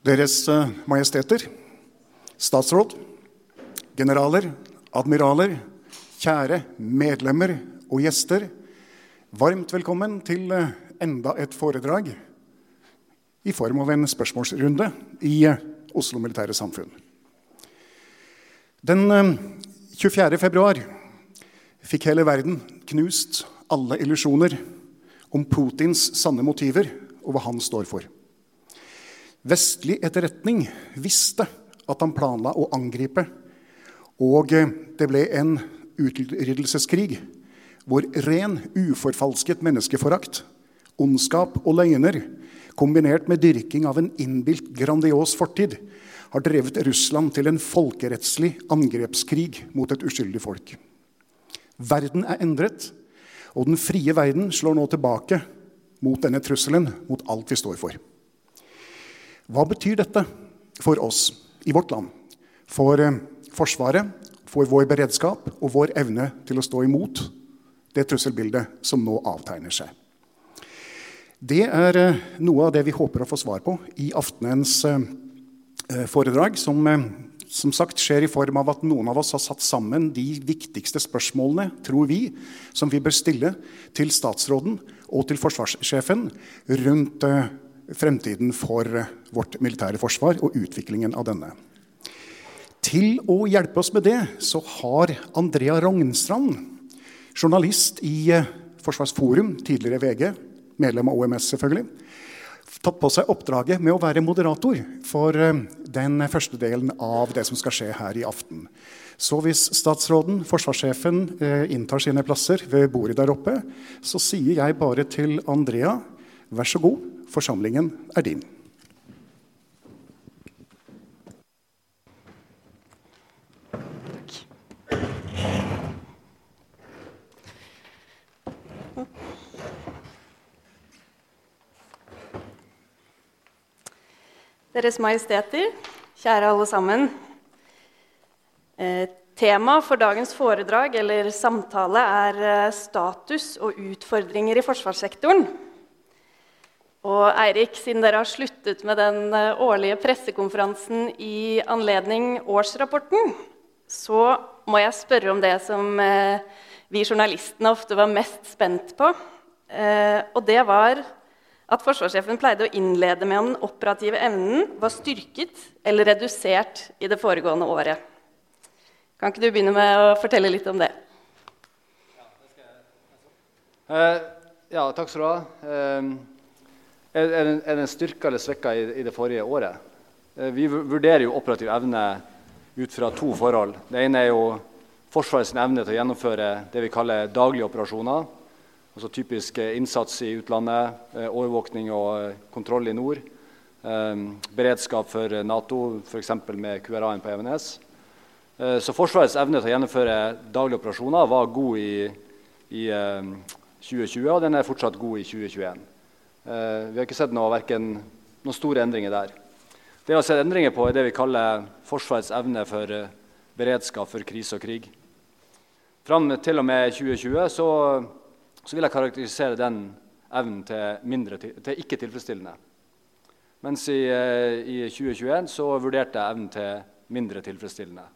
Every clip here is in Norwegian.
Deres eh, majesteter, statsråd, generaler, admiraler, kjære medlemmer og gjester. Varmt velkommen til eh, enda et foredrag i form av en spørsmålsrunde i eh, Oslo Militære Samfunn. Den 24. februar fikk hele verden knust alle illusjoner om Putins sanne motiver og hva han står for. Vestlig etterretning visste at han planla å angripe, og det ble en utryddelseskrig hvor ren, uforfalsket menneskeforakt, ondskap og løgner, kombinert med dyrking av en innbilt grandios fortid, har drevet Russland til en folkerettslig angrepskrig mot et uskyldig folk. Verden er endret, og den frie verden slår nå tilbake mot denne trusselen, mot alt vi står for. Hva betyr dette for oss i vårt land? For eh, Forsvaret, for vår beredskap og vår evne til å stå imot det trusselbildet som nå avtegner seg? Det er eh, noe av det vi håper å få svar på i aftenens eh, foredrag, som som sagt skjer i form av at noen av oss har satt sammen de viktigste spørsmålene tror vi, som vi bør stille til statsråden og til forsvarssjefen rundt fremtiden for vårt militære forsvar og utviklingen av denne. Til å hjelpe oss med det så har Andrea Rognstrand, journalist i eh, Forsvarsforum, tidligere VG, medlem av OMS selvfølgelig, tatt på seg oppdraget med å være moderator for eh, den første delen av det som skal skje her i aften. Så hvis statsråden, forsvarssjefen, eh, inntar sine plasser ved bordet der oppe, så sier jeg bare til Andrea vær så god, forsamlingen er din. Deres Majesteter, kjære alle sammen. Eh, Temaet for dagens foredrag eller samtale er eh, status og utfordringer i forsvarssektoren. Og Eirik, siden dere har sluttet med den eh, årlige pressekonferansen i anledning årsrapporten, så må jeg spørre om det som vi journalistene ofte var mest spent på. Og det var at forsvarssjefen pleide å innlede med om den operative evnen var styrket eller redusert i det foregående året. Kan ikke du begynne med å fortelle litt om det? Ja, det skal jeg. Uh, ja takk skal du ha. Uh, er, er, den, er styrka eller svekka i, i, det forrige året? Uh, vi vurderer jo operativ evne ut fra to forhold. Det ene er jo Forsvarets evne til å gjennomføre det vi kaller daglige operasjoner Altså typisk eh, innsats i utlandet, eh, overvåkning og eh, kontroll i nord. Beredskap for Nato, f.eks. med QRA-en på Evenes. Så Forsvarets evne til å gjennomføre daglige operasjoner var god i, i 2020, og den er fortsatt god i 2021. Eh, vi har ikke sett noe, verken, noen store endringer der. Det vi har sett endringer på, er det vi kaller Forsvarets evne for eh, beredskap for krise og krig. Fram til og med 2020 så, så vil jeg karakterisere den evnen til, mindre, til ikke tilfredsstillende. Mens i, eh, i 2021 så vurderte jeg evnen til mindre tilfredsstillende.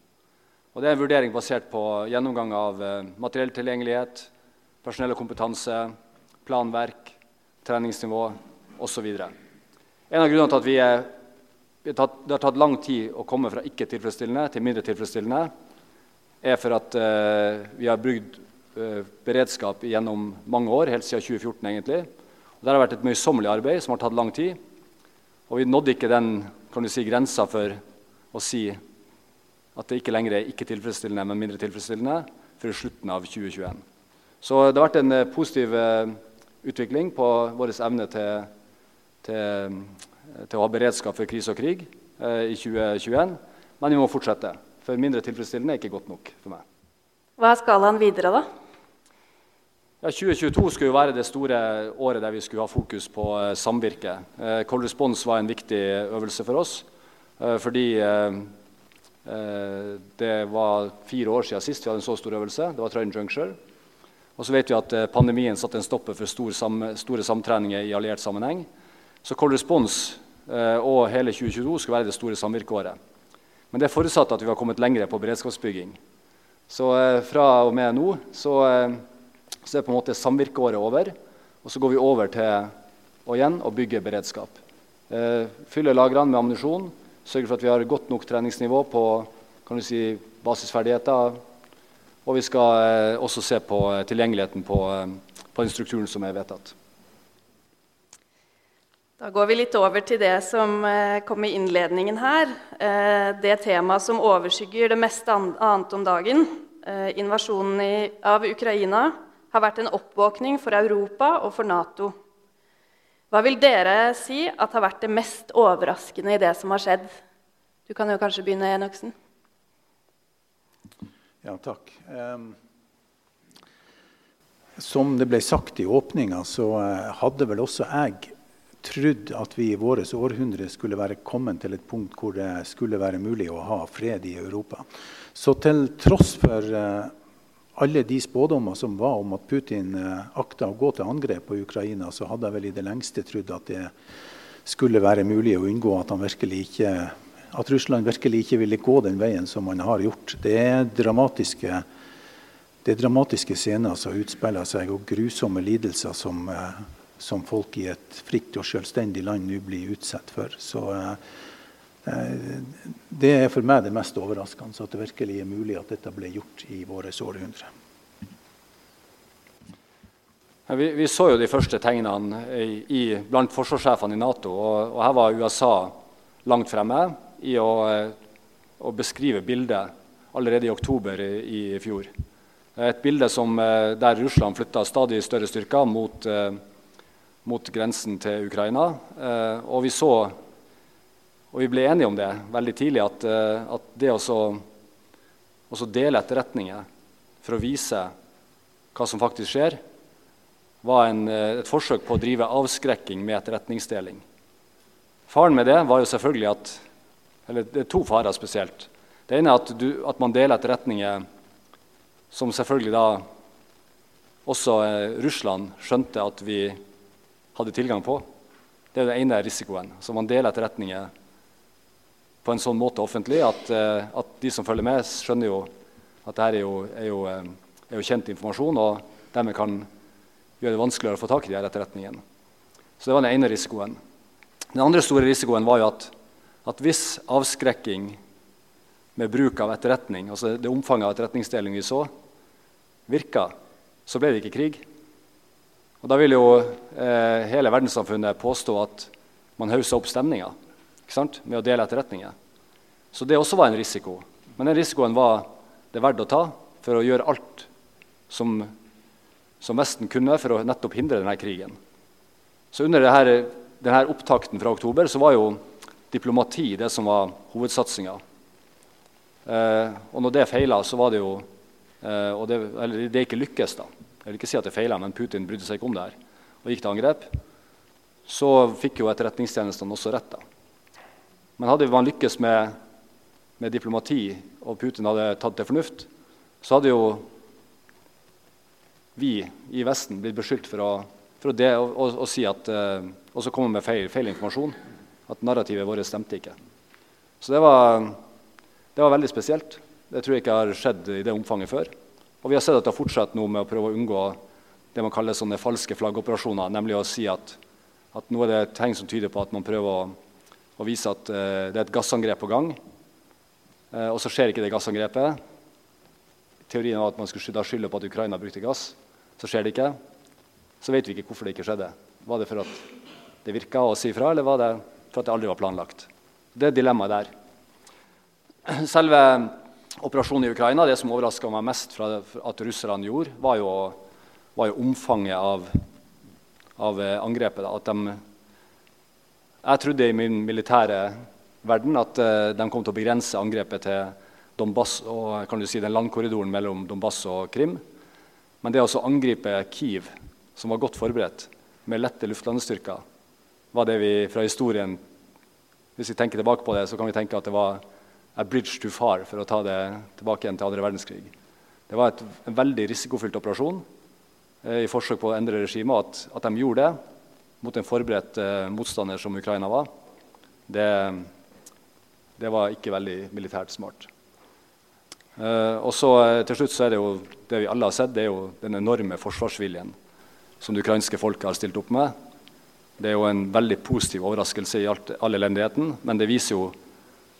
Og Det er en vurdering basert på gjennomgang av materiell tilgjengelighet, personell og kompetanse, planverk, treningsnivå osv. En av grunnene til at vi er, det har tatt lang tid å komme fra ikke tilfredsstillende til mindre tilfredsstillende, er for at uh, vi har brukt uh, beredskap gjennom mange år, helt siden 2014 egentlig. Og det har vært et møysommelig arbeid som har tatt lang tid. Og vi nådde ikke den kan du si, grensa for å si at det ikke lenger er ikke tilfredsstillende, men mindre tilfredsstillende før slutten av 2021. Så det har vært en uh, positiv utvikling på vår evne til, til, til, å ha beredskap for krise og krig i 2021, men vi må fortsette. For mindre tilfredsstillende er ikke godt nok for meg. Hva er skalaen videre, da? Ja, 2022 skulle jo være det store året der vi skulle ha fokus på eh, samvirke. Eh, Cold Response var en viktig øvelse for oss. Eh, fordi eh, eh, det var fire år siden sist vi hadde en så stor øvelse. Det var Trøyen Juncture. Og så vet vi at eh, pandemien satte en stopper for store samtreninger i alliert sammenheng. Så Cold Response og hele 2022 skulle være det store samvirkeåret. Men det forutsatte at vi var kommet lenger på beredskapsbygging. Så eh, fra og med nå så, eh, så, er på en måte samvirkeåret over. Og så går vi over til å igjen å bygge beredskap. Eh, fylle lagrene med ammunisjon. Sørge for at vi har godt nok treningsnivå på kan du si, basisferdigheter. Og vi skal eh, også se på eh, tilgjengeligheten på, eh, på den strukturen som er vedtatt. Da går vi litt over til det som kom i innledningen her. Det temaet som overskygger det meste annet om dagen. Invasjonen av Ukraina har vært en oppvåkning for Europa og for Nato. Hva vil dere si at har vært det mest overraskende i det som har skjedd? Du kan jo kanskje begynne, Enoksen. Ja, takk. Som det ble sagt i åpninga, så hadde vel også jeg trodd at vi i vårt århundre skulle være kommet til et punkt hvor det skulle være mulig å ha fred i Europa. Så til tross for uh, alle de spådommer som var om at Putin uh, akta å gå til angrep på Ukraina, så hadde jeg vel i det lengste trodd at det skulle være mulig å unngå at, han virkelig ikke, at Russland virkelig ikke ville gå den veien som man har gjort. Det er dramatiske, det er dramatiske scener som utspiller seg, og grusomme lidelser som uh, som folk i et fritt og selvstendig land nå blir utsatt for. Så eh, eh, Det er for meg det mest overraskende, at det virkelig er mulig at dette ble gjort i våre århundre. Vi, vi, så jo de første tegnene i, i, blant forsvarssjefene i Nato. Og, og, her var USA langt fremme i å, å beskrive bildet allerede i oktober i, i fjor. Et bilde som, eh, der Russland flytta stadig større styrker mot eh, mot grensen til Ukraina. Eh, og vi så, og vi ble enige om det veldig tidlig, at, eh, at det å dele etterretninger for å vise hva som faktisk skjer, var en, eh, et forsøk på å drive avskrekking med etterretningsdeling. Faren med det var jo selvfølgelig at eller Det er to farer spesielt. Det ene er at, du, at man deler etterretninger som selvfølgelig da også eh, Russland skjønte at vi hadde tilgang på. Det er den ene risikoen. Så man deler etterretninger på en sånn måte offentlig at, eh, at de som følger med, skjønner jo at dette er jo, er jo, eh, er jo kjent informasjon, og dermed kan gjøre det vanskeligere å få tak i de her etterretningene. Så det var den ene risikoen. Den andre store risikoen var jo at, at hvis avskrekking med bruk av etterretning, altså det omfanget av etterretningsdeling vi så, virka, så ble det ikke krig. Og Da vil jo eh, hele verdenssamfunnet påstå at man haussa opp stemninga med å dele etterretninger. Så det også var en risiko. Men den risikoen var det verdt å ta for å gjøre alt som, som Vesten kunne for å nettopp hindre denne krigen. Så under denne, denne opptakten fra oktober så var jo diplomati det som var hovedsatsinga. Eh, og når det feila, så var det jo eh, og det, Eller det ikke lykkes, da. Jeg vil ikke si at det feila, men Putin brydde seg ikke om det her og gikk til angrep. så fikk jo etterretningstjenestene også rett. da. Men hadde man lykkes med, med, diplomati, og Putin hadde tatt til fornuft, så hadde jo vi i Vesten blitt beskyldt for å, for å, det, å, å, si at, eh, også komme med feil, feil, informasjon. At narrativet vårt stemte ikke. Så det var, det var veldig spesielt. Det tror jeg ikke har skjedd i det omfanget før. Og vi har sett at det har fortsatt noe med å prøve å unngå det man kaller sånne falske flaggoperasjoner, nemlig å si at, at nå er det tegn som tyder på at man prøver å å vise at uh, det er et gassangrep på gang. Uh, og så skjer ikke det gassangrepet. Teorien var at man skulle skylde på at Ukraina brukte gass. Så skjer det ikke. Så vet vi ikke hvorfor det ikke skjedde. Var det for at det virka å si fra, eller var det for at det aldri var planlagt? Det er dilemmaet der. Selve operasjonen i Ukraina, det som overraska meg mest fra at russerne gjorde, var jo, var jo omfanget av, av eh, angrepet. De jeg trodde i min militære verden at uh, de kom til å begrense angrepet til Donbass og kan du si, den landkorridoren mellom Donbass og Krim. Men det å angripe Kiev, som var godt forberedt, med lette luftlandestyrker, var det vi fra historien Hvis vi tenker tilbake på det, så kan vi tenke at det var a bridge too far for å ta det tilbake igjen til andre verdenskrig. Det var et, en veldig risikofylt operasjon eh, i forsøk på å endre regimet. At, at de gjorde det, mot en forberedt eh, motstander som Ukraina var, det, det, var ikke veldig militært smart. Eh, og så eh, til slutt så er det jo det vi alle har sett, det er jo den enorme forsvarsviljen som det ukrainske folket har stilt opp med. Det er jo en veldig positiv overraskelse i alt, all elendigheten, men det viser jo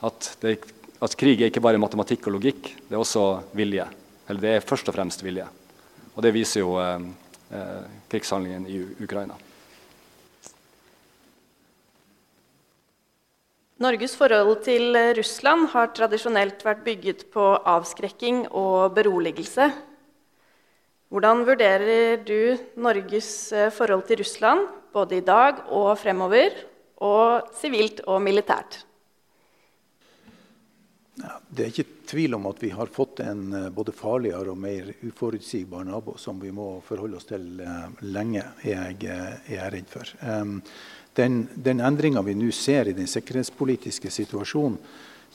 at, det, at krig er ikke bare matematikk og logikk, det er også vilje. Eller det er først og fremst vilje. Og det viser jo eh, eh, krigshandlingen i Ukraina. Norges forhold til Russland har tradisjonelt vært bygget på avskrekking og beroligelse. Hvordan vurderer du Norges eh, forhold til Russland både i dag og fremover, og sivilt og militært? Ja, det er ikke tvil om at vi har fått en eh, både farligere og mer uforutsigbar nabo som vi må forholde oss til eh, lenge, er jeg, er jeg redd for. Den, den endringa vi nå ser i den sikkerhetspolitiske situasjonen,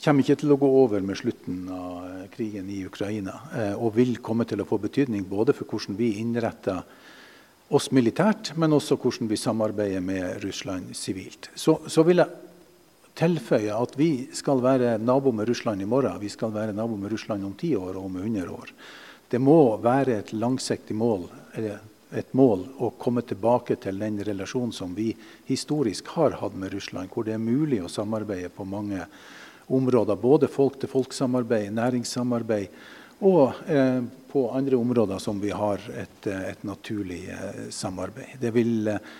kommer ikke til å gå over med slutten av eh, krigen i Ukraina. Eh, og vil komme til å få betydning både for hvordan vi innretter oss militært, men også hvordan vi samarbeider med Russland sivilt. Så, så, vil jeg tilføye at vi skal være nabo med Russland i morgen. Vi skal være nabo med Russland om ti år og om 100 år. Det må være et langsiktig mål, et mål å komme tilbake til den relasjonen som vi historisk har hatt med Russland, hvor det er mulig å samarbeide på mange områder. Både folk-til-folk-samarbeid, næringssamarbeid og eh, på andre områder som vi har et, eh, et naturlig eh, samarbeid. Det vil eh,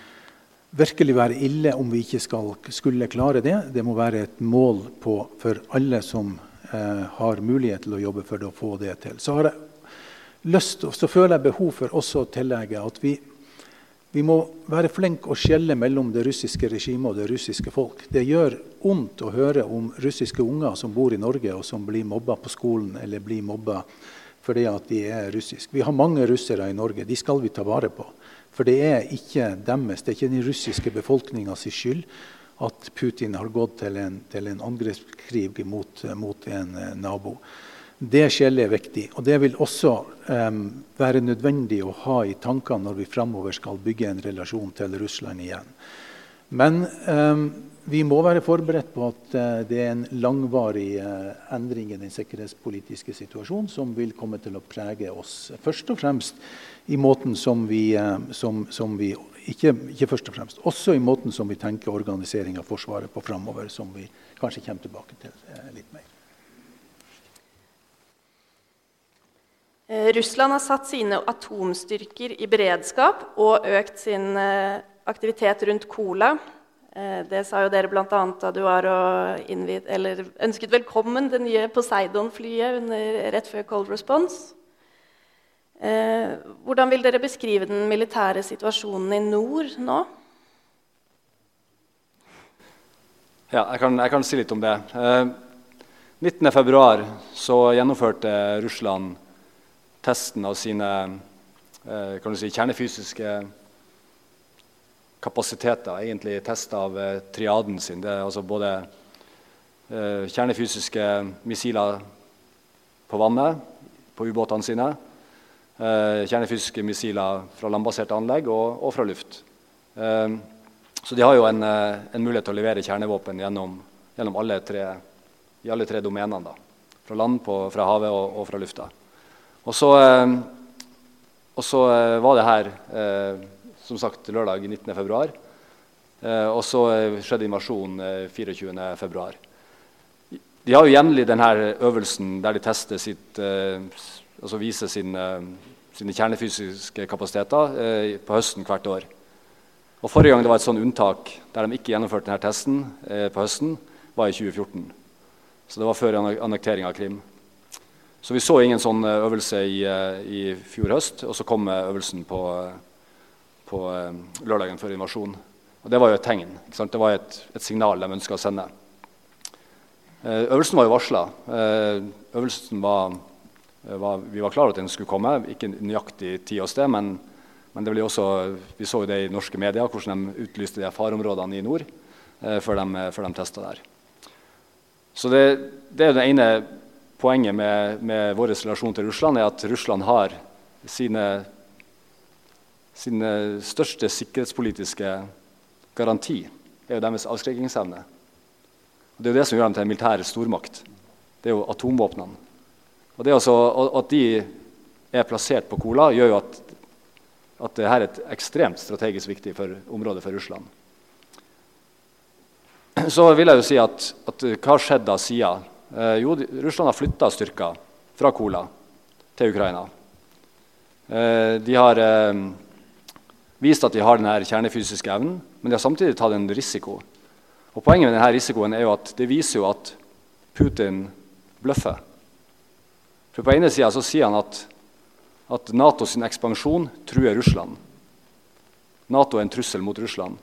virkelig være ille om vi ikke skal, skulle klare det. Det må være et mål på, for alle som eh, har mulighet til å jobbe for å få det til. Så har jeg lyst, så føler jeg behov for også å tillegge at vi, vi må være flinke å skjelle mellom det russiske regimet og det russiske folk. Det gjør vondt å høre om russiske unger som bor i Norge og som blir mobba på skolen eller blir mobba fordi at de er russiske. Vi har mange russere i Norge. De skal vi ta vare på. For det er ikke deres, det er ikke den russiske befolkninga sin skyld at Putin har gått til en, en angrepskrig mot, mot en eh, nabo. Det skjellet er viktig. Og det vil også um, være nødvendig å ha i tankene når vi framover skal bygge en relasjon til Russland igjen. Men um, vi må være forberedt på at uh, det er en langvarig uh, endring i den sikkerhetspolitiske situasjonen som vil komme til å prege oss. Først og fremst i måten som vi, uh, som, som vi ikke, ikke, først og fremst, også i måten som vi tenker organisering av Forsvaret på framover, som vi kanskje kommer tilbake til litt mer. Russland har satt sine atomstyrker i beredskap og økt sin eh, aktivitet rundt Kola. Eh, det sa jo dere bl.a. da du var og innvid, ønsket velkommen det nye Poseidon-flyet rett før Cold Response. Hvordan vil dere beskrive den militære situasjonen i nord nå? Ja, jeg kan, jeg kan si litt om det. 19.2 gjennomførte Russland testen av sine eh, si, kjernefysiske kapasiteter. Egentlig test av eh, triaden sin. Det er altså både eh, kjernefysiske missiler på vannet, på ubåtene sine. Kjernefysiske missiler fra landbaserte anlegg og, og fra luft. Så de har jo en, en, mulighet til å levere kjernevåpen gjennom, gjennom alle tre, i alle tre domenene. Da. Fra land, på, fra havet og, og, fra lufta. Og så, eh, og så var det her som sagt lørdag 19.2. Eh, og så eh, skjedde invasjonen eh, 24.2. De har jo jevnlig denne øvelsen der de tester sitt, eh, altså viser sin, eh, sine kjernefysiske kapasiteter eh, på høsten hvert år. Og Forrige gang det var et sånn unntak der de ikke gjennomførte denne testen eh, på høsten, var i 2014. Så det var før annektering av Krim. Så vi så ingen sånn øvelse i, i fjor høst, og så kom øvelsen på, på eh, lørdagen før invasjonen. Og Det var jo et tegn. Det var et, et signal de ønska å sende. Eh, øvelsen var jo varsla. Eh, øvelsen var, var, vi var klar over at den skulle komme. Ikke nøyaktig tid og sted, men, men også, vi så jo det i norske medier, hvordan de utlyste de fareområdene i nord før de, før de testa der. Så det, det, er det ene poenget med, med vår relasjon til Russland, er at Russland har sine sin eh, største sikkerhetspolitiske garanti er jo deres avskrekkingsevne. Det er jo det som gjør dem til en militær stormakt. Det er jo atomvåpnene. Og det også, At de er plassert på Kola, gjør jo at, at dette er et ekstremt strategisk viktig for område for Russland. Så vil jeg jo si at, at hva har skjedd da siden? Eh, jo, Russland har flytta styrker fra Kola til Ukraina. Eh, de har eh, vist at de har denne kjernefysiske evnen, men de har samtidig tatt en risiko. Og Poenget med denne risikoen er jo at det viser jo at Putin bløffer. For På ene sida sier han at, at NATO sin ekspansjon truer Russland. Nato er en trussel mot Russland.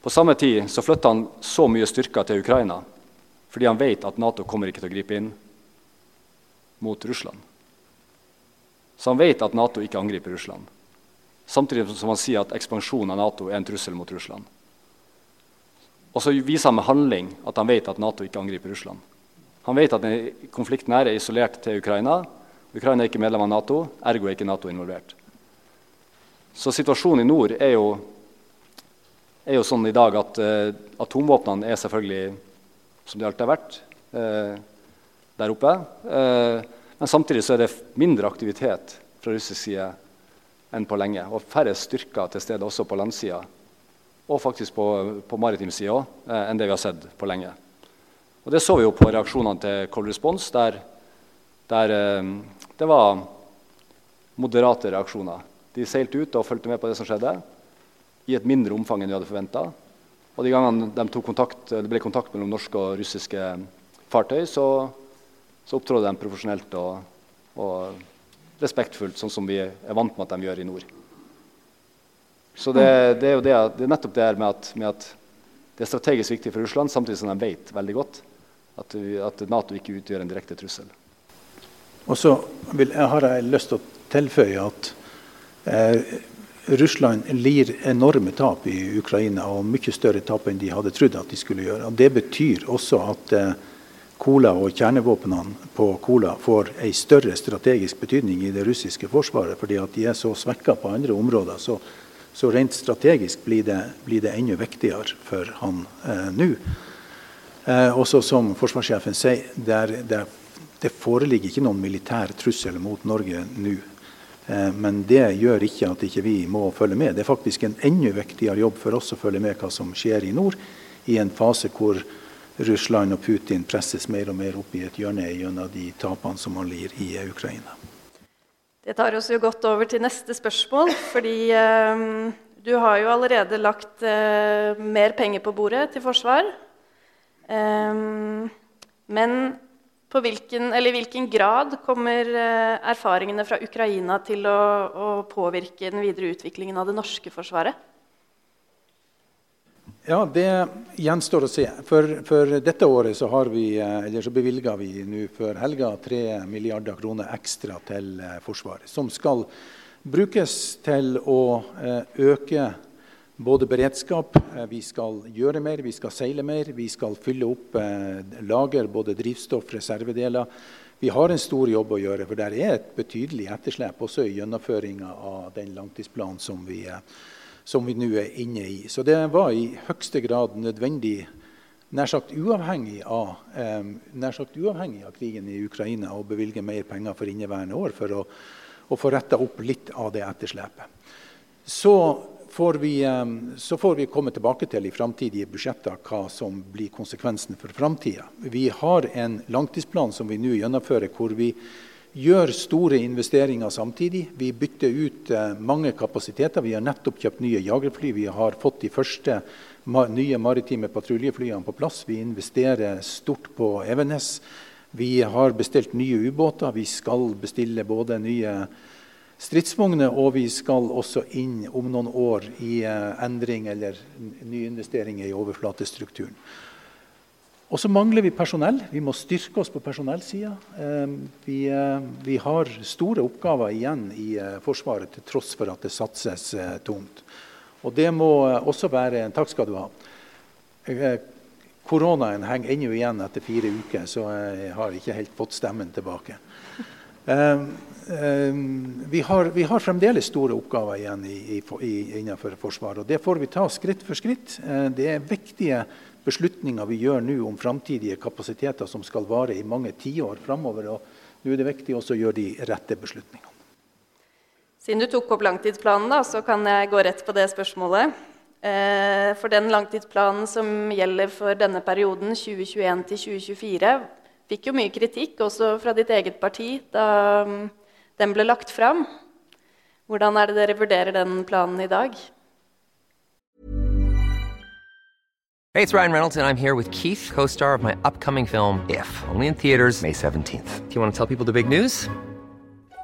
På samme tid så flytter han så mye styrker til Ukraina fordi han vet at Nato kommer ikke til å gripe inn mot Russland. Så han vet at Nato ikke angriper Russland samtidig som han sier at ekspansjonen av Nato er en trussel mot Russland. Og så viser han med handling at han vet at Nato ikke angriper Russland. Han vet at konflikten her er isolert til Ukraina. Ukraina er ikke medlem av Nato, ergo er ikke Nato involvert. Så situasjonen i nord er jo, er jo sånn i dag at uh, atomvåpnene er selvfølgelig som det alltid har vært eh, der oppe. Eh, men samtidig så er det mindre aktivitet fra russisk side enn på lenge. Og færre styrker til stede også på landsida, og faktisk på, på maritim side òg, eh, enn det vi har sett på lenge. Og Det så vi jo på reaksjonene til Cold Response, der, der eh, det var moderate reaksjoner. De seilte ut og fulgte med på det som skjedde, i et mindre omfang enn vi hadde forventa. Og de gangene de kontakt, det ble kontakt mellom norske og russiske fartøy, så, så opptrådte de profesjonelt og, og respektfullt, sånn som vi er vant med at de gjør i nord. Så det, det, er, det, det er, nettopp det her med at, med at, det er strategisk viktig for Russland, samtidig som de vet veldig godt at, at Nato ikke utgjør en direkte trussel. Og så vil, har jeg lyst til å tilføye at eh, Russland lir enorme tap i Ukraina, og mye større tap enn de hadde trodd at de skulle gjøre. Og det betyr også at eh, Kola og kjernevåpnene på Kola får en større strategisk betydning i det russiske forsvaret, fordi at de er så svekka på andre områder. Så, så rent strategisk blir det, blir det, enda viktigere for han eh, nå. Eh, også som forsvarssjefen sier, det, det, det, foreligger ikke noen militær trussel mot Norge nå. Eh, men det gjør ikke at ikke vi må følge med. Det er faktisk en enda viktigere jobb for oss å følge med hva som skjer i nord, i en fase hvor Russland og Putin presses mer og mer opp i et hjørne gjennom de tapene som man lir i Ukraina. Det tar oss jo godt over til neste spørsmål. fordi eh, du har jo allerede lagt eh, mer penger på bordet til forsvar. Eh, men på hvilken, eller hvilken grad kommer eh, erfaringene fra Ukraina til å, å påvirke den videre utviklingen av det norske forsvaret? Ja, Det gjenstår å se. For, for dette året så, har vi, eh, så bevilger vi nå før helga 3 milliarder kroner ekstra til eh, Forsvaret. Som skal brukes til å øke både beredskap, eh, vi skal gjøre mer, vi skal seile mer, vi skal fylle opp eh, lager, både drivstoff, reservedeler. Vi har en stor jobb å gjøre, for det er et betydelig etterslep også i gjennomføringa av den langtidsplanen som vi, som vi nå er inne i. Så det var i høyeste grad nødvendig, nær sagt uavhengig av, eh, nær sagt uavhengig av krigen i Ukraina, å bevilge mer penger for inneværende år for å, å få retta opp litt av det etterslepet. Så får vi, så får vi komme tilbake til i framtidige budsjetter hva som blir konsekvensen for framtida. Vi har en langtidsplan som vi nå gjennomfører, hvor vi gjør store investeringer samtidig. Vi bytter ut eh, mange kapasiteter. Vi har nettopp kjøpt nye jagerfly. Vi har fått de første nye maritime patruljeflyene på plass. Vi investerer stort på Evenes. Vi har bestilt nye ubåter. Vi skal bestille både nye stridsvogner, og vi skal også inn om noen år i eh, endring eller nyinvesteringer i overflatestrukturen. Og så mangler vi personell. Vi må styrke oss på personellsida. Eh, vi, eh, vi, har store oppgaver igjen i Forsvaret, til tross for at det satses tungt. Og det må også være Takk skal du ha. Koronaen henger ennå igjen etter fire uker, så jeg har ikke helt fått stemmen tilbake. Ehm, vi har, vi har, fremdeles store oppgaver igjen i, i, innenfor Forsvaret. og Det får vi ta skritt for skritt. Ehm, det er viktige beslutninger vi gjør nå om framtidige kapasiteter som skal vare i mange tiår framover. Nå er det viktig også å gjøre de rette beslutningene. Siden du tok opp langtidsplanen, da, så kan jeg gå rett på det spørsmålet. Ehm, for den langtidsplanen som gjelder for denne perioden 2021 til 2024, fikk jo mye kritikk, også fra ditt eget parti, da den ble lagt fram. Hvordan er det dere vurderer den planen i dag? Hey, it's Ryan Reynolds, and I'm here with Keith, co-star of my upcoming film, If, only in theaters May 17th. Do you want to tell people the big news?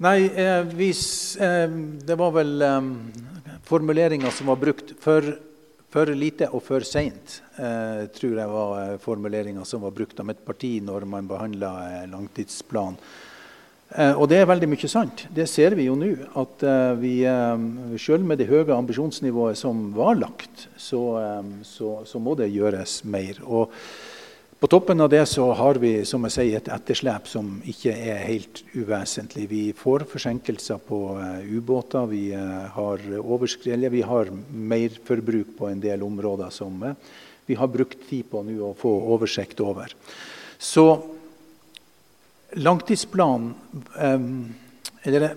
Nei, eh, vis, eh, det var vel eh, formuleringer som var brukt for, for lite og for seint. Eh, tror jeg var formuleringa formuleringer som var brukt av et parti når man behandla eh, langtidsplanen. Eh, og det er veldig mye sant. Det ser vi jo nå. At vi selv med det høye ambisjonsnivået som var lagt, så, så, så må det gjøres mer. Og på toppen av det så har vi som jeg sier, et etterslep som ikke er helt uvesentlig. Vi får forsinkelser på uh, ubåter. Vi uh, har overskrellet. Vi har merforbruk på en del områder som uh, vi har brukt tid på nå å få oversikt over. Så langtidsplanen eller,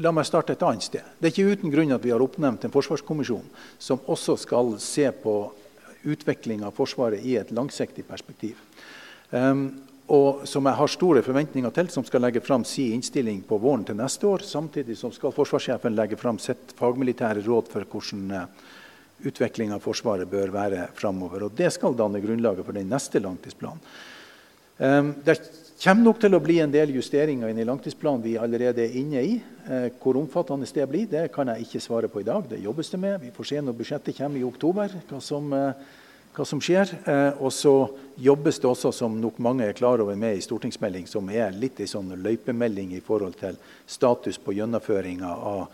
La meg starte et annet sted. Det er ikke uten grunn at vi har oppnevnt en forsvarskommisjon som også skal se på utvikling av Forsvaret i et langsiktig perspektiv. Um, og som jeg har store forventninger til, som skal legge fram sin innstilling på våren til neste år. Samtidig som skal forsvarssjefen legge fram sitt fagmilitære råd for hvordan uh, utvikling av Forsvaret bør være framover. Og det skal danne grunnlaget for den neste langtidsplanen. Um, det kommer nok til å bli en del justeringer inn i langtidsplanen vi allerede er inne i. Uh, hvor omfattende det blir, det kan jeg ikke svare på i dag. Det jobbes det med. Vi får se når budsjettet kommer i oktober. hva som... Uh, hva som skjer. Eh, og så jobbes det også, som nok mange er klar over, med i stortingsmelding, som er litt en sånn løypemelding i forhold til status på gjennomføringa av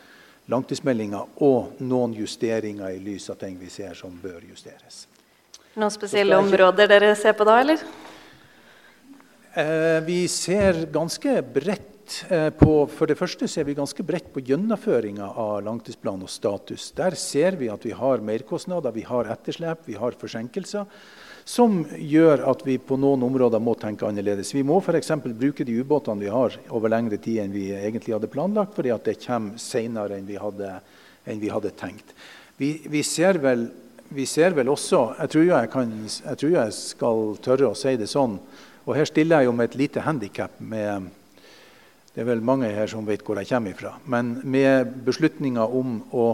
langtidsmeldinga, og noen justeringer i lys av ting vi ser som bør justeres. Noen spesielle områder dere ser på da, eller? Eh, vi ser ganske bredt eh, på, For det første så er vi ganske bredt på gjennomføringa av langtidsplan og status. Der ser vi at vi har merkostnader, vi har etterslep, vi har forsinkelser. Som gjør at vi på noen områder må tenke annerledes. Vi må f.eks. bruke de ubåtene vi har over lengre tid enn vi egentlig hadde planlagt, fordi at det kommer senere enn vi hadde, enn vi hadde tenkt. Vi, vi, ser vel, vi, ser vel, også jeg tror jeg, kan, jeg tror jeg skal tørre å si det sånn og her stiller jeg jo med et lite handikap. Det er vel mange her som vet hvor jeg kommer ifra. Men med beslutninga om å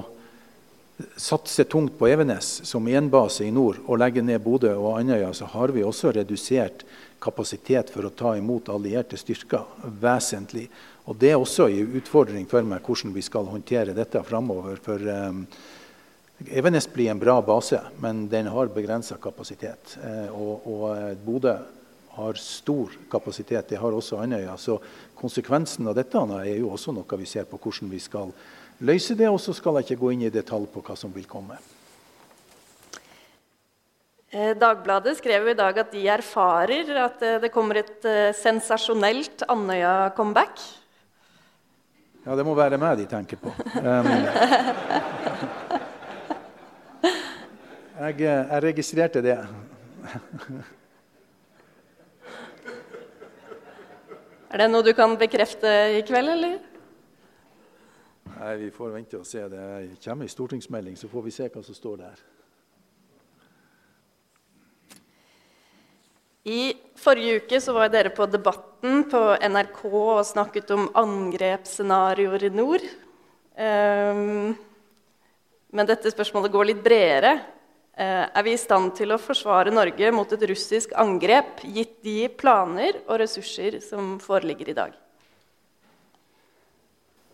satse tungt på Evenes som enbase i nord og legge ned Bodø og Andøya, så har vi også redusert kapasitet for å ta imot allierte styrker vesentlig. Og Det er også en utfordring for meg hvordan vi skal håndtere dette framover. For um, Evenes blir en bra base, men den har begrensa kapasitet. Uh, og, og uh, Bodø har stor kapasitet. Det har også Andøya. Så konsekvensen av dette er jo også noe vi ser på hvordan vi skal løse det. Og så skal jeg ikke gå inn i detalj på hva som vil komme. Eh, Dagbladet skrev i dag at de erfarer at eh, det kommer et eh, sensasjonelt Andøya-comeback. Ja, det må være meg de tenker på. Um, jeg, jeg registrerte det. Er det noe du kan bekrefte i kveld, eller? Nei, Vi får vente og se. Det kommer en stortingsmelding, så får vi se hva som står der. I forrige uke så var dere på Debatten på NRK og snakket om angrepsscenarioer i nord. Um, men dette spørsmålet går litt bredere. Eh, er vi i stand til å forsvare Norge mot et russisk angrep, gitt de planer og ressurser som foreligger i dag?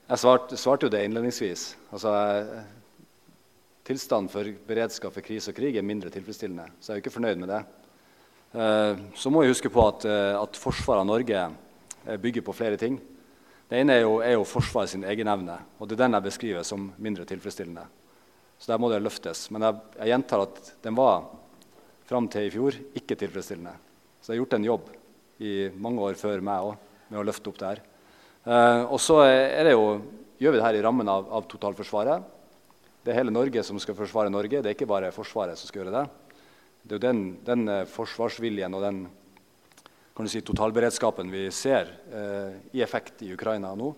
Jeg svarte, svarte jo det innledningsvis. Altså, tilstanden for beredskap for krise og krig er mindre tilfredsstillende. Så jeg er jo ikke fornøyd med det. Eh, så må vi huske på at, eh, at forsvaret av Norge bygger på flere ting. Det ene er jo, er jo sin egenevne. Og det er den jeg beskriver som mindre tilfredsstillende. Så der må det løftes. Men jeg, jeg gjentar at den var fram til i fjor ikke tilfredsstillende. Så jeg har gjort en jobb i mange år før meg òg med å løfte opp det her. Eh, og så gjør vi det her i rammen av, av, totalforsvaret. Det er hele Norge som skal forsvare Norge. Det er ikke bare Forsvaret som skal gjøre det. Det er jo den, den eh, forsvarsviljen og den si, totalberedskapen vi ser eh, i effekt i Ukraina nå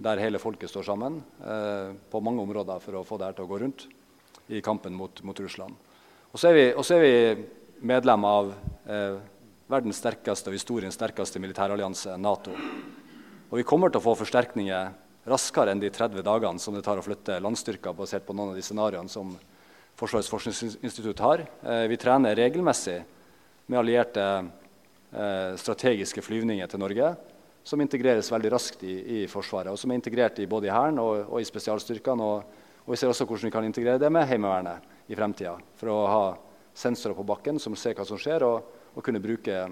der hele folket står sammen eh, på mange områder for å få det til å gå rundt i kampen mot, mot Russland. Og så er vi, vi medlem av eh, verdens sterkeste og historiens sterkeste militærallianse, Nato. Og vi kommer til å få forsterkninger raskere enn de 30 dagene som det tar å flytte landstyrker basert på noen av de scenarioene som Forsvarets forskningsinstitutt har. Eh, vi trener regelmessig med allierte eh, strategiske flyvninger til Norge som integreres veldig raskt i, i Forsvaret, og som er integrert i både i Hæren og, og, i spesialstyrkene. Og, og, vi ser også hvordan vi kan integrere det med Heimevernet i fremtida. For å ha sensorer på bakken som ser hva som skjer, og, og kunne bruke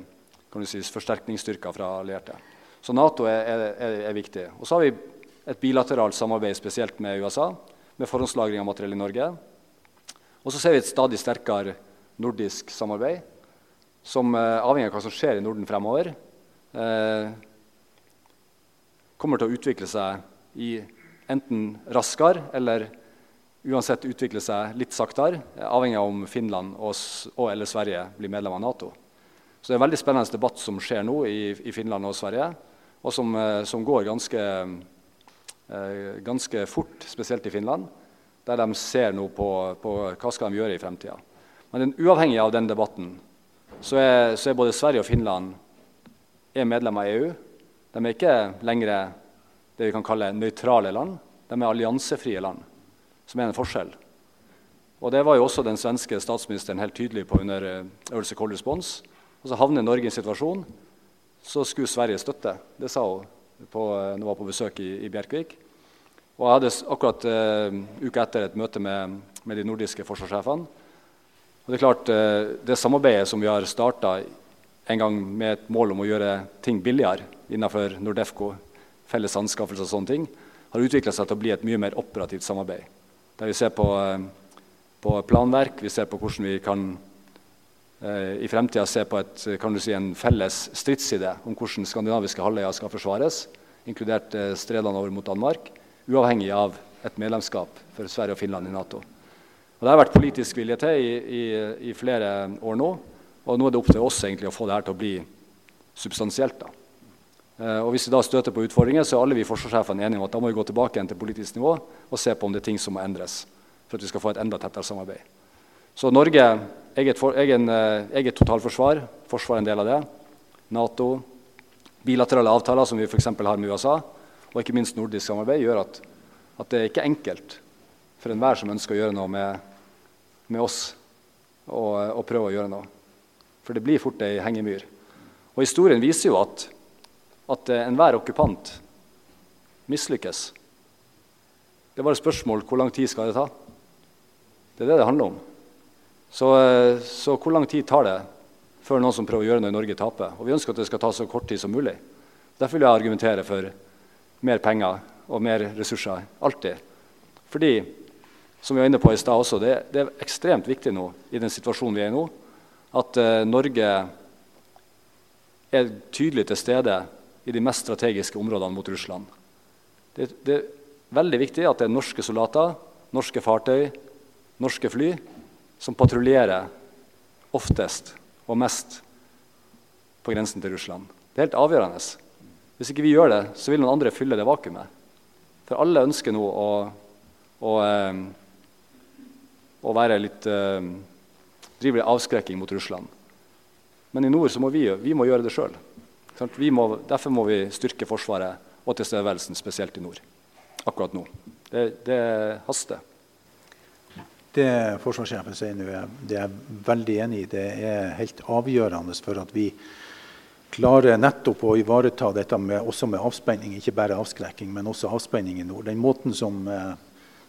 si, forsterkningsstyrker fra allierte. Så Nato er, er, er viktig. Og så har vi et bilateralt samarbeid spesielt med USA, med forhåndslagring av materiell i Norge. Og så ser vi et stadig sterkere nordisk samarbeid, som eh, avhenger av hva som skjer i Norden fremover. Eh, kommer til å utvikle seg i enten raskere eller uansett utvikle seg litt saktere, avhengig av om Finland og, og, eller Sverige blir medlem av Nato. Så det er en veldig spennende debatt som skjer nå i, i Finland og Sverige, og som, eh, som går ganske, eh, ganske, fort, spesielt i Finland, der de ser nå på, på hva skal de gjøre i fremtida. Men uavhengig av den debatten så er, så er både Sverige og Finland medlemmer av EU. De er ikke lenger det vi kan kalle nøytrale land. De er alliansefrie land, som er en forskjell. Og Det var jo også den svenske statsministeren helt tydelig på under eh, øvelse Cold Response. Og så havner Norge i en situasjon, så skulle Sverige støtte. Det sa hun på, når hun var på besøk i, i Bjerkvik. Og Jeg hadde akkurat uh, uka etter et møte med, med de nordiske forsvarssjefene. Og Det er klart, uh, det samarbeidet som vi har starta en gang med et mål om å gjøre ting billigere innenfor Nordefco, felles anskaffelser og sånne ting, har utvikla seg til å bli et mye mer operativt samarbeid. Der vi ser på, eh, på planverk, vi ser på hvordan vi kan eh, i fremtida se på et, si, en felles stridsside om hvordan skandinaviske halvøya skal forsvares. inkludert eh, stredene over mot Danmark, uavhengig av et medlemskap for Sverige og Finland i Nato. Og Det har vært politisk vilje til i, i, i, flere år nå. Og nå er det opp til oss egentlig å få det her til å bli substansielt. da. Eh, og Hvis vi da støter på utfordringer, så er alle vi forsvarssjefene enige om at da må vi gå tilbake igjen til politisk nivå og se på om det er ting som må endres for at vi skal få et enda tettere samarbeid. Så Norge eget, for, egen, eh, eget totalforsvar, forsvar er en del av det. Nato, bilaterale avtaler som vi f.eks. har med USA, og ikke minst nordisk samarbeid, gjør at, at det er ikke enkelt for enhver som ønsker å gjøre noe med, med oss, å prøve å gjøre noe. For det blir fort ei hengemyr. Og historien viser jo at at eh, enhver okkupant mislykkes. Det bare et spørsmål hvor lang tid skal det ta. Det er det det handler om. Så, eh, så, hvor lang tid tar det før noen som prøver å gjøre noe i Norge, taper? Og Vi ønsker at det skal ta så kort tid som mulig. Derfor vil jeg argumentere for mer penger og mer ressurser. Alltid. Fordi, som vi var inne på i stad også, det, det, er ekstremt viktig nå i den situasjonen vi er i nå, at uh, Norge er tydelig til stede i de mest strategiske områdene mot Russland. Det, det, er veldig viktig at det er norske soldater, norske fartøy, norske fly som patruljerer oftest og mest på grensen til Russland. Det er helt avgjørende. Hvis ikke vi gjør det, så vil noen andre fylle det vakuumet. For alle ønsker nå å, å, eh, å være litt eh, drive avskrekking mot Russland. Men i nord så må vi, vi må gjøre det sjøl. Derfor må vi styrke Forsvaret og tilstedeværelsen, spesielt i nord. Akkurat nå. Det, det haster. Det forsvarssjefen sier nå, det er jeg veldig enig i. Det er helt avgjørende for at vi klarer nettopp å ivareta dette med, også med avspenning. Ikke bare avskrekking, men også avspenning i nord. Den måten som, eh,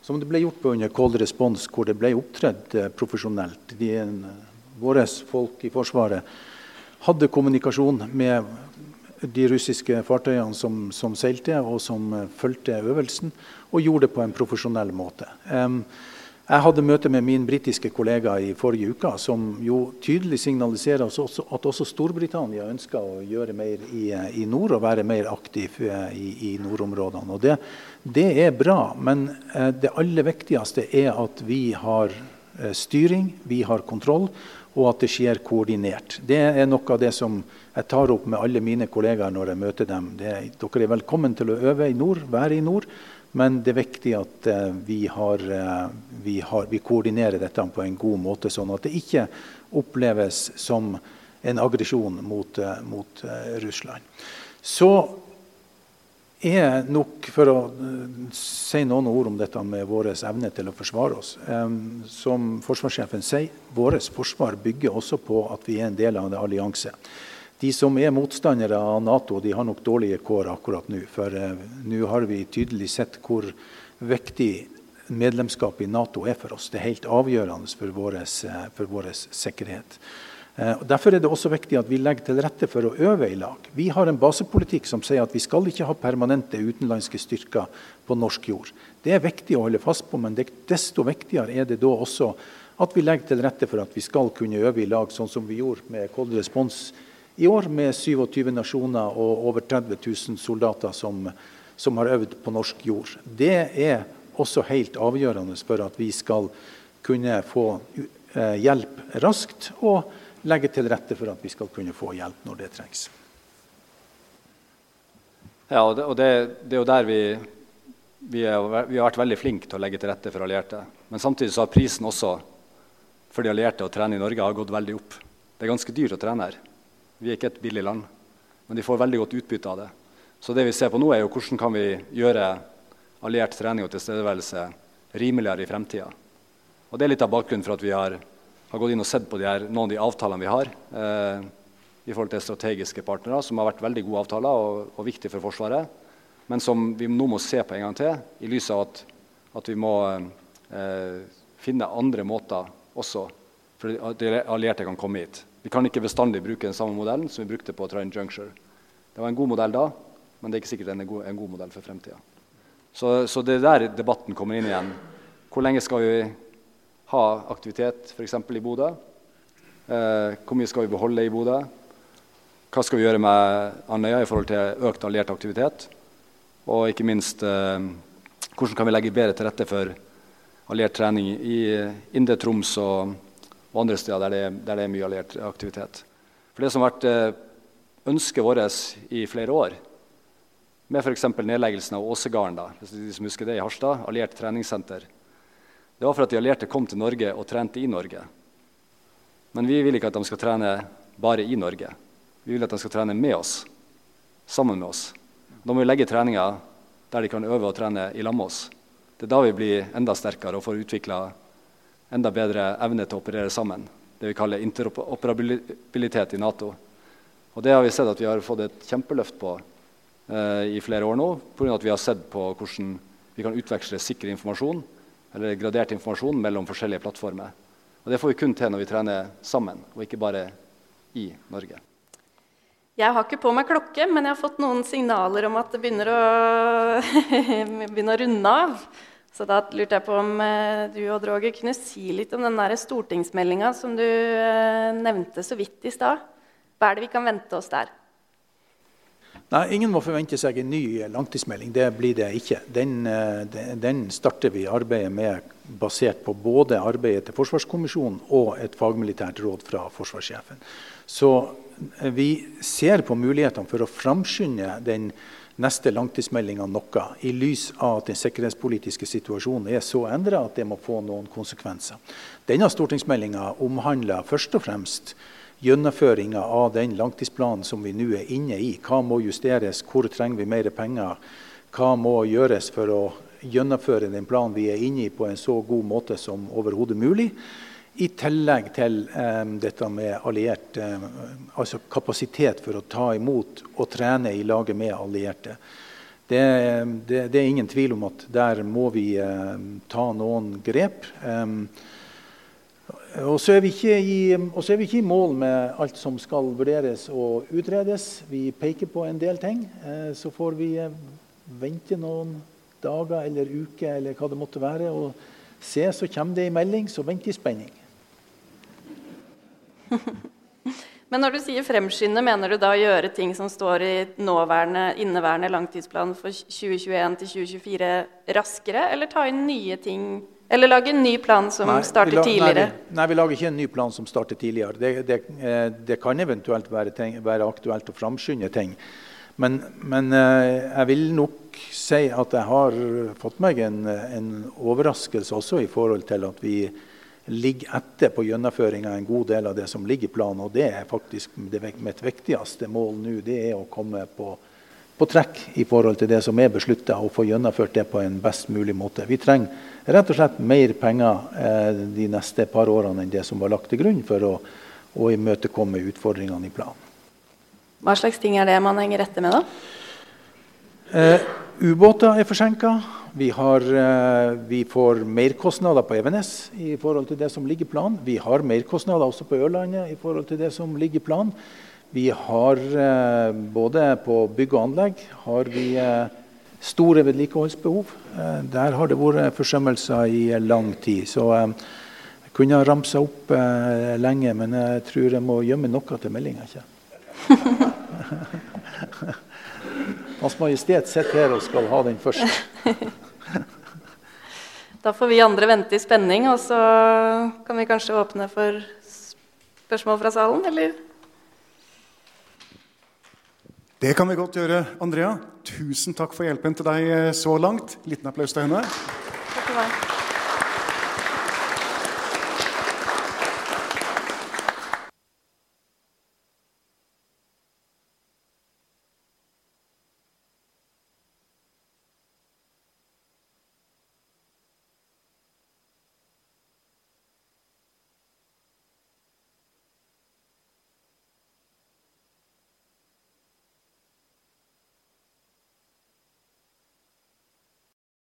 som det ble gjort på under Cold Response, hvor det ble opptredd eh, profesjonelt. De, våre folk i Forsvaret hadde kommunikasjon med de russiske fartøyene som, som, seilte og som uh, fulgte øvelsen, og gjorde det på en profesjonell måte. Um, jeg hadde møte med min britiske kollega i forrige uke, som jo tydelig signaliserer også, at også Storbritannia ønsker å gjøre mer i, i nord og være mer aktiv uh, i, i, nordområdene. Og det, det, er bra, men uh, det aller viktigste er at vi har styring, vi har kontroll, og at det skjer koordinert. Det er noe av det som jeg tar opp med alle mine kollegaer når jeg møter dem. Det, dere er velkommen til å øve i nord, være i nord, men det er viktig at uh, vi, har, uh, vi, har, vi, koordinerer dette på en god måte, sånn at det ikke oppleves som en aggresjon mot, uh, mot Russland. Så er nok, for å eh, si noen ord om dette med vår evne til å forsvare oss Som forsvarssjefen sier, vårt forsvar bygger også på at vi er en del av en allianse. De som er motstandere av Nato, de har nok dårlige kår akkurat nå. For uh, nå har vi tydelig sett hvor viktig medlemskap i Nato er for oss. Det er helt avgjørende for vår, for sikkerhet. Eh, derfor er det også viktig at vi legger til rette for å øve i lag. Vi har en basepolitikk som sier at vi skal ikke ha permanente utenlandske styrker på norsk jord. Det er viktig å holde fast på, men desto viktigere er det da også at vi legger til rette for at vi skal kunne øve i lag, sånn som vi gjorde med Cold Response i år, med 27 nasjoner og over 30 000 soldater som, som har øvd på norsk jord. Det er også helt avgjørende for at vi skal kunne få eh, hjelp raskt. og legge til rette for at vi skal kunne få hjelp når det trengs. Ja, og det, og det, det er jo der vi, vi, er, vi, har vært veldig flinke til å legge til rette for allierte. Men samtidig så har prisen også for de allierte å trene i Norge har gått veldig opp. Det er ganske dyrt å trene her. Vi er ikke et billig land, men de får veldig godt utbytte av det. Så det vi ser på nå er jo hvordan kan vi gjøre alliert trening og tilstedeværelse rimeligere i fremtida. Og det er litt av bakgrunnen for at vi har har gått inn og sett på her, noen av de avtalene vi har eh, i forhold til strategiske partnere, som har vært veldig gode avtaler og, og viktige for Forsvaret, men som vi nå må se på en gang til i lys av at, at vi må eh, finne andre måter også for de allierte kan komme hit. Vi kan ikke bestandig bruke den samme modellen som vi brukte på Trine Juncture. Det var en god modell da, men det er ikke sikkert den er en god modell for fremtida. Så, så det er der debatten kommer inn igjen. Hvor lenge skal vi ha aktivitet f.eks. i Bodø? Eh, hvor mye skal vi beholde i Bodø? Hva skal vi gjøre med Andøya i forhold til økt alliert aktivitet? Og ikke minst eh, hvordan kan vi legge bedre til rette for alliert trening i Indre Troms og, og, andre steder der det, der det, er mye alliert aktivitet. For Det som har vært eh, ønsket vårt i flere år, med f.eks. nedleggelsen av Åsegarden, de som husker det i Harstad, alliert treningssenter, det var for at de allierte kom til Norge og trente i Norge. Men vi vil ikke at de skal trene bare i Norge. Vi vil at de skal trene med oss, sammen med oss. Da må vi legge treninga der de kan øve og trene i lag med oss. Det er da vi blir enda sterkere og får utvikla enda bedre evne til å operere sammen. Det vi kaller interoperabilitet i Nato. Og Det har vi sett at vi har fått et kjempeløft på eh, i flere år nå, pga. at vi har sett på hvordan vi kan utveksle sikker informasjon eller gradert informasjon mellom forskjellige plattformer. Og Det får vi kun til når vi trener sammen, og ikke bare i Norge. Jeg har ikke på meg klokke, men jeg har fått noen signaler om at det begynner å, begynner å runde av. Så da lurte jeg på om eh, du og Droger kunne si litt om den stortingsmeldinga som du eh, nevnte så vidt i stad. Hva er det vi kan vente oss der? Nei, Ingen må forvente seg en ny langtidsmelding. Det blir det ikke. Den, eh, den starter vi arbeidet med basert på både arbeidet til Forsvarskommisjonen og et fagmilitært råd fra forsvarssjefen. Så eh, vi ser på mulighetene for å framskynde den neste langtidsmeldinga noe, i lys av at den sikkerhetspolitiske situasjonen er så endra at det må få noen konsekvenser. Denne stortingsmeldinga omhandler først og fremst gjennomføringa av den langtidsplanen som vi nå er inne i. Hva må justeres, hvor trenger vi mer penger? Hva må gjøres for å gjennomføre den planen vi er inne i, på en så god måte som overhodet mulig? I tillegg til um, dette med alliert um, altså kapasitet for å ta imot og trene i laget med allierte. Det, det, det, er ingen tvil om at der må vi um, ta noen grep. Um, og så, er vi ikke i mål med alt som skal vurderes og utredes. Vi peker på en del ting. Så får vi vente noen dager eller uker eller hva det måtte være, og se, så kommer det en melding, så vent i spenning. Men når du sier fremskynde, mener du da å gjøre ting som står i nåværende, inneværende langtidsplan for 2021 til 2024 raskere, eller ta inn nye ting? Eller lage en ny plan som nei, starter la, tidligere? Nei, nei, vi lager ikke en ny plan som starter tidligere. Det, det, eh, det kan eventuelt være, ting, være, aktuelt å framskynde ting. Men, men, eh, jeg vil nok si at jeg har fått meg en, en, overraskelse også i forhold til at vi ligger etter på gjennomføringa en god del av det som ligger i planen. Og det er faktisk det, mitt viktigste mål nå. Det er å komme på, på trekk i forhold til det som er beslutta, og få gjennomført det på en best mulig måte. Vi trenger rett og slett mer penger eh, de neste par årene enn det som var lagt til grunn for å, å imøtekomme utfordringene i planen. Hva slags ting er det man henger etter med, da? Eh, ubåter er forsinka. Vi, har, vi, får merkostnader på Evenes i forhold til det som ligger i planen. Vi har merkostnader også på Ørlandet i forhold til det som ligger i planen. Vi har eh, både på bygg og anlegg har vi eh, store vedlikeholdsbehov. Eh, der har det vært forsømmelser i lang tid. Så eh, jeg kunne ha ramsa opp eh, lenge, men jeg tror jeg må gjemme noe til meldinga. Hans Majestet sitter her og skal ha den først. Da får vi andre vente i spenning, og så kan vi kanskje åpne for spørsmål fra salen, eller? Det kan vi godt gjøre, Andrea. Tusen takk for hjelpen til deg eh, så langt. Liten applaus til henne. Takk for meg.